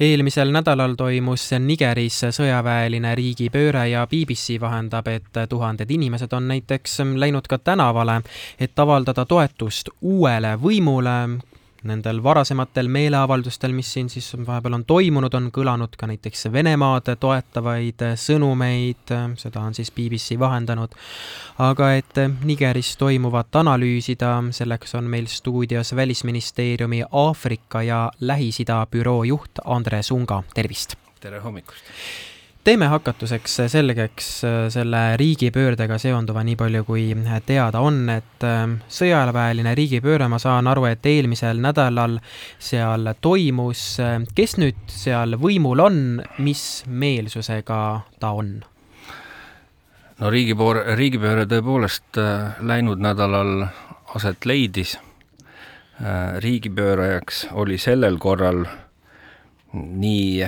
eelmisel nädalal toimus Nigeris sõjaväeline riigipööre ja BBC vahendab, et tuhanded inimesed on näiteks läinud ka tänavale, et avaldada toetust uuele võimule, nendel varasematel meeleavaldustel, mis siin siis vahepeal on toimunud, on kõlanud ka näiteks Venemaad toetavaid sõnumeid, seda on siis BBC vahendanud. aga et Nigeris toimuvat analüüsida, selleks on meil stuudios Välisministeeriumi Aafrika ja Lähis-Ida büroo juht Andres Unga, tervist! tere hommikust! Teeme hakatuseks selgeks äh, selle riigipöördega seonduva, nii palju kui teada on, et äh, sõjaväeline riigipööre, ma saan aru, et eelmisel nädalal seal toimus. kes nüüd seal võimul on, mis meelsusega ta on? no riigipoor-, riigipööre tõepoolest äh, läinud nädalal aset leidis. riigipöörajaks oli sellel korral nii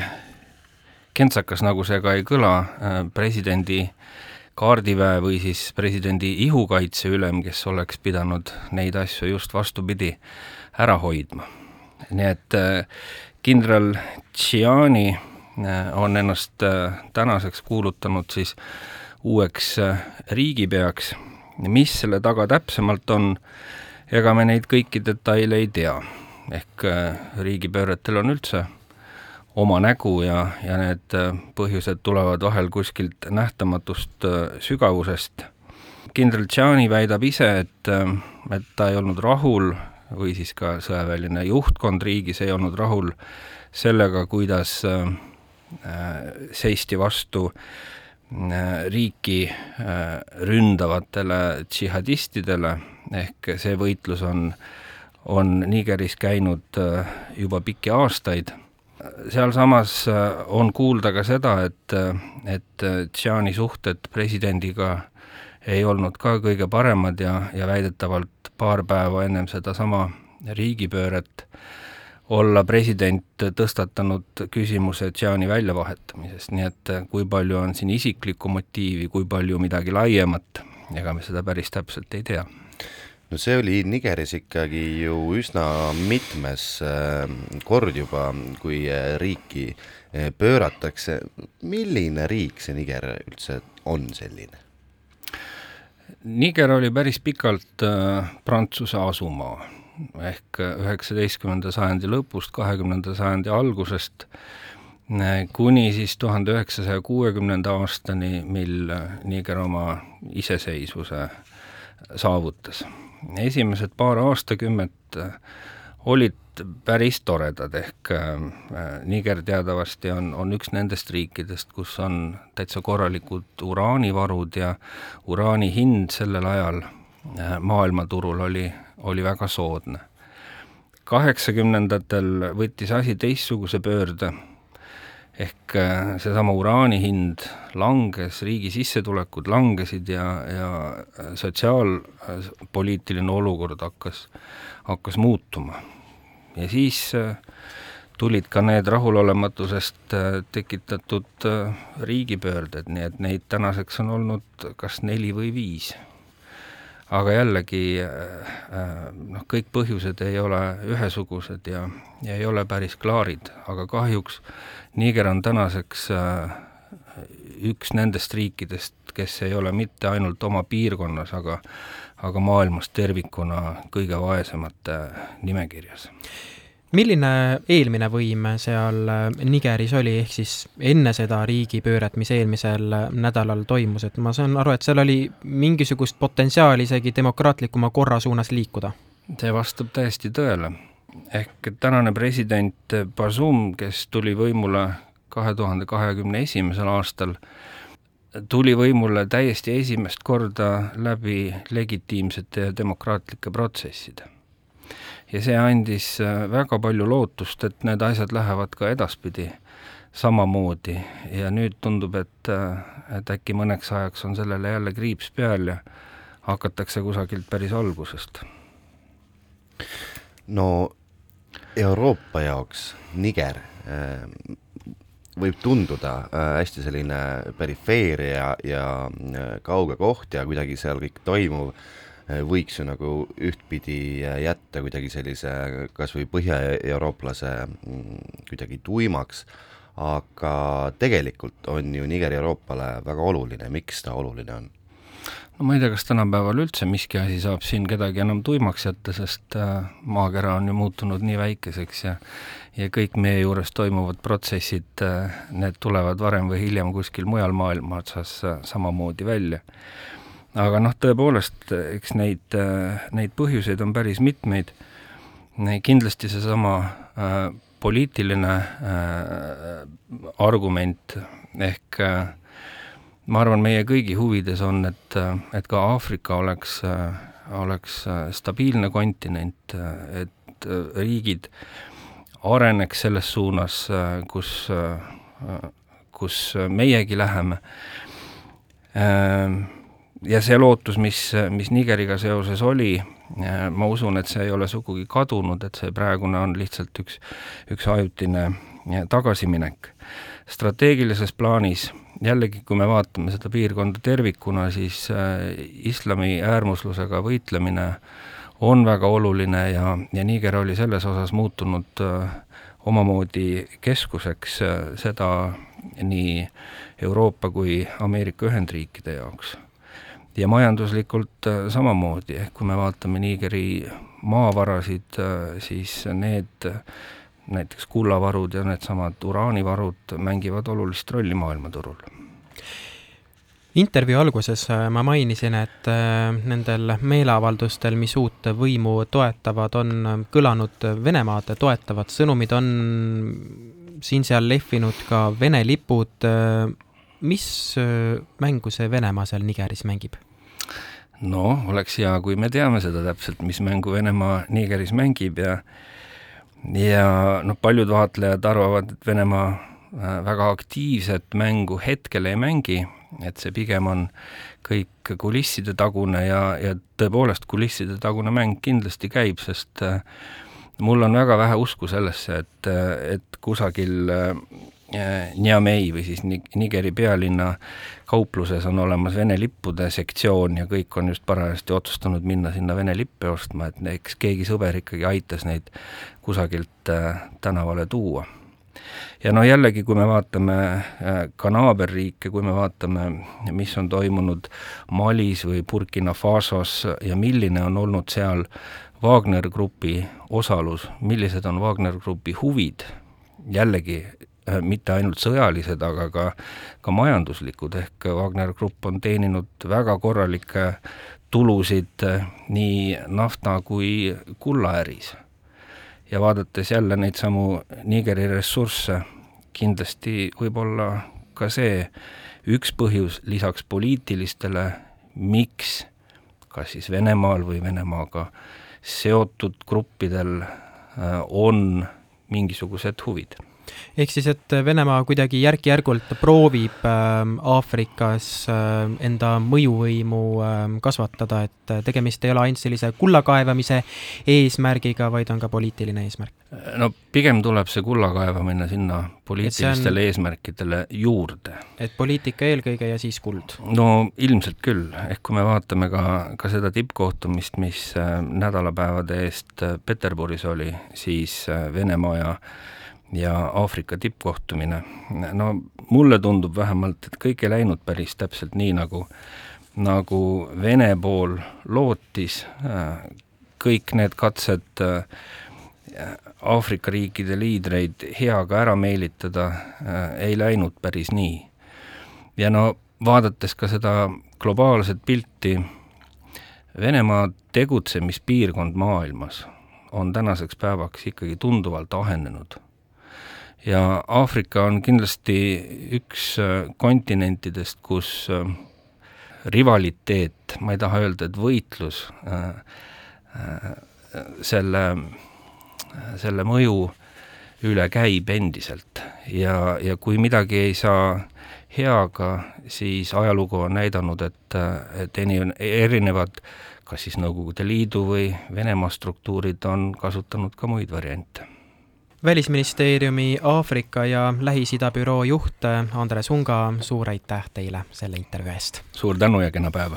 kentsakas, nagu see ka ei kõla, äh, presidendi kaardiväe või siis presidendi ihukaitseülem, kes oleks pidanud neid asju just vastupidi ära hoidma. nii et äh, kindral Tšiani äh, on ennast tänaseks kuulutanud siis uueks riigipeaks, mis selle taga täpsemalt on, ega me neid kõiki detaile ei tea. ehk riigipööretel on üldse oma nägu ja, ja need äh, põhjused tulevad vahel kuskilt nähtamatust äh, sügavusest. kindral Tšani väidab ise, et, äh, et ta ei olnud rahul või siis ka sõjaväeline juhtkond riigis ei olnud rahul sellega, kuidas seisti vastu riiki ründavatele džihadistidele, ehk see võitlus on, on Nigeris käinud juba pikki aastaid sealsamas äh, on kuulda ka seda, et, äh, et äh, Tšiani suhted presidendiga ei olnud ka kõige paremad ja, ja väidetavalt paar päeva ennem sedasama riigipööret olla president tõstatanud küsimuse Tšiani väljavahetamisest, nii et kui palju on siin isiklikku motiivi, kui palju midagi laiemat, ega me seda päris täpselt ei tea no see oli Nigeris ikkagi ju üsna mitmes äh, kord juba, kui äh, riiki äh, pööratakse. milline riik see Niger üldse on selline? Niger oli päris pikalt Prantsuse asumaa ehk üheksateistkümnenda sajandi lõpust, kahekümnenda sajandi algusest kuni siis tuhande üheksasaja kuuekümnenda aastani, mil Niger oma iseseisvuse saavutas esimesed paar aastakümmet äh, olid päris toredad, ehk äh, Niger teadavasti on, on üks nendest riikidest, kus on täitsa korralikud uraanivarud ja uraani hind sellel ajal äh, maailmaturul oli, oli väga soodne. kaheksakümnendatel võttis asi teistsuguse pöörde ehk äh, seesama uraani hind langes, riigi sissetulekud langesid ja, ja äh, sotsiaalpoliitiline olukord hakkas, hakkas muutuma. ja siis äh, tulid ka need rahulolematusest tekitatud riigipöörded, nii et neid tänaseks on olnud kas neli või viis aga jällegi noh, kõik põhjused ei ole ühesugused ja, ja ei ole päris klaarid, aga kahjuks Niger on tänaseks äh, üks nendest riikidest, kes ei ole mitte ainult oma piirkonnas, aga aga maailmas tervikuna kõige vaesemate nimekirjas. Milline eelmine võim seal Nigeris oli, ehk siis enne seda riigipööret, mis eelmisel nädalal toimus, et ma saan aru, et seal oli mingisugust potentsiaali isegi demokraatlikuma korra suunas liikuda? see vastab täiesti tõele ehk tänane president Bazoum, kes tuli võimule kahe tuhande kahekümne esimesel aastal, tuli võimule täiesti esimest korda läbi legitiimsete ja demokraatlike protsesside. Ja see andis väga palju lootust, et need asjad lähevad ka edaspidi samamoodi ja nüüd tundub, et, et äkki mõneks ajaks on sellele jälle kriips peal ja hakatakse kusagilt päris algusest. no Euroopa jaoks Niger äh, võib tunduda äh, hästi selline perifeeria ja äh, kauge koht ja kuidagi seal kõik toimuv võiks ju nagu ühtpidi jätta kuidagi sellise kas või põhjaeurooplase mm, kuidagi tuimaks, aga tegelikult on ju Niger Euroopale väga oluline, miks ta oluline on? no ma ei tea, kas tänapäeval üldse miski asi saab siin kedagi enam tuimaks jätta, sest äh, maakera on ju muutunud nii väikeseks ja ja kõik meie juures toimuvad protsessid, äh, need tulevad varem või hiljem kuskil mujal maailma otsas äh, samamoodi välja. Aga noh, tõepoolest, eks neid, neid põhjuseid on päris mitmeid, kindlasti seesama äh, poliitiline äh, argument ehk äh, ma arvan, meie kõigi huvides on, et, et ka Aafrika oleks, oleks stabiilne kontinent, et riigid areneks selles suunas, kus, kus meiegi läheme. Ja see lootus, mis, mis Nigeriga seoses oli, ma usun, et see ei ole sugugi kadunud, et see praegune on lihtsalt üks, üks ajutine tagasiminek. strateegilises plaanis jällegi, kui me vaatame seda piirkonda tervikuna, siis äh, islami äärmuslusega võitlemine on väga oluline ja, ja Niger oli selles osas muutunud äh, omamoodi keskuseks, äh, seda nii Euroopa kui Ameerika Ühendriikide jaoks. Ja majanduslikult samamoodi, ehk kui me vaatame Nigeri maavarasid, siis need näiteks kullavarud ja needsamad uraanivarud mängivad olulist rolli maailmaturul. intervjuu alguses äh, ma mainisin, et äh, nendel meeleavaldustel, mis uut võimu toetavad, on äh, kõlanud Venemaad toetavad sõnumid, on siin-seal lehvinud ka Vene lipud. Mis mängu see Venemaa seal Nigeris mängib? no oleks hea, kui me teame seda täpselt, mis mängu Venemaa Nigeris mängib ja ja noh, paljud vaatlejad arvavad, et Venemaa äh, väga aktiivset mängu hetkel ei mängi, et see pigem on kõik kulisside tagune ja, ja tõepoolest kulisside tagune mäng kindlasti käib, sest äh, mul on väga vähe usku sellesse, et, äh, et kusagil Niamey või siis Nigeri pealinna kaupluses on olemas Vene lippude sektsioon ja kõik on just parajasti otsustanud minna sinna Vene lippe ostma, et eks keegi sõber ikkagi aitas neid kusagilt äh, tänavale tuua. ja no jällegi, kui me vaatame äh, ka naaberriike, kui me vaatame, mis on toimunud Malis või Burkina Fasos ja milline on olnud seal Wagner Grupi osalus, millised on Wagner Grupi huvid, jällegi Äh, mitte ainult sõjalised, aga ka, ka majanduslikud, ehk Wagner Grupp on teeninud väga korralikke tulusid äh, nii nafta kui kullaäris. ja vaadates jälle neid samu Nigeri ressursse, kindlasti võib olla ka see üks põhjus lisaks poliitilistele, miks kas siis Venemaal või Venemaaga seotud gruppidel äh, on mingisugused huvid ehk siis, et Venemaa kuidagi järk-järgult proovib ähm, Aafrikas äh, enda mõjuvõimu äh, kasvatada, et äh, tegemist ei ole ainult sellise kulla kaevamise eesmärgiga, vaid on ka poliitiline eesmärk? no pigem tuleb see kulla kaevamine sinna poliitilistele on... eesmärkidele juurde. et poliitika eelkõige ja siis kuld? no ilmselt küll, ehk kui me vaatame ka, ka seda tippkohtumist, mis äh, nädalapäevade eest äh, Peterburis oli, siis Venemaa ja ja Aafrika tippkohtumine, no mulle tundub vähemalt, et kõik ei läinud päris täpselt nii, nagu, nagu Vene pool lootis, kõik need katsed Aafrika riikide liidreid heaga ära meelitada ei läinud päris nii. ja no vaadates ka seda globaalset pilti, Venemaa tegutsemispiirkond maailmas on tänaseks päevaks ikkagi tunduvalt ahenenud ja Aafrika on kindlasti üks äh, kontinentidest, kus äh, rivaliteet, ma ei taha öelda, et võitlus äh, selle, selle mõju üle käib endiselt. Ja, ja kui midagi ei saa heaga, siis ajalugu on näidanud, et, et erinevad kas siis Nõukogude Liidu või Venemaa struktuurid on kasutanud ka muid variante välisministeeriumi Aafrika ja Lähis-Ida büroo juht Andres Unga, suur aitäh teile selle intervjuu eest! suur tänu ja kena päeva!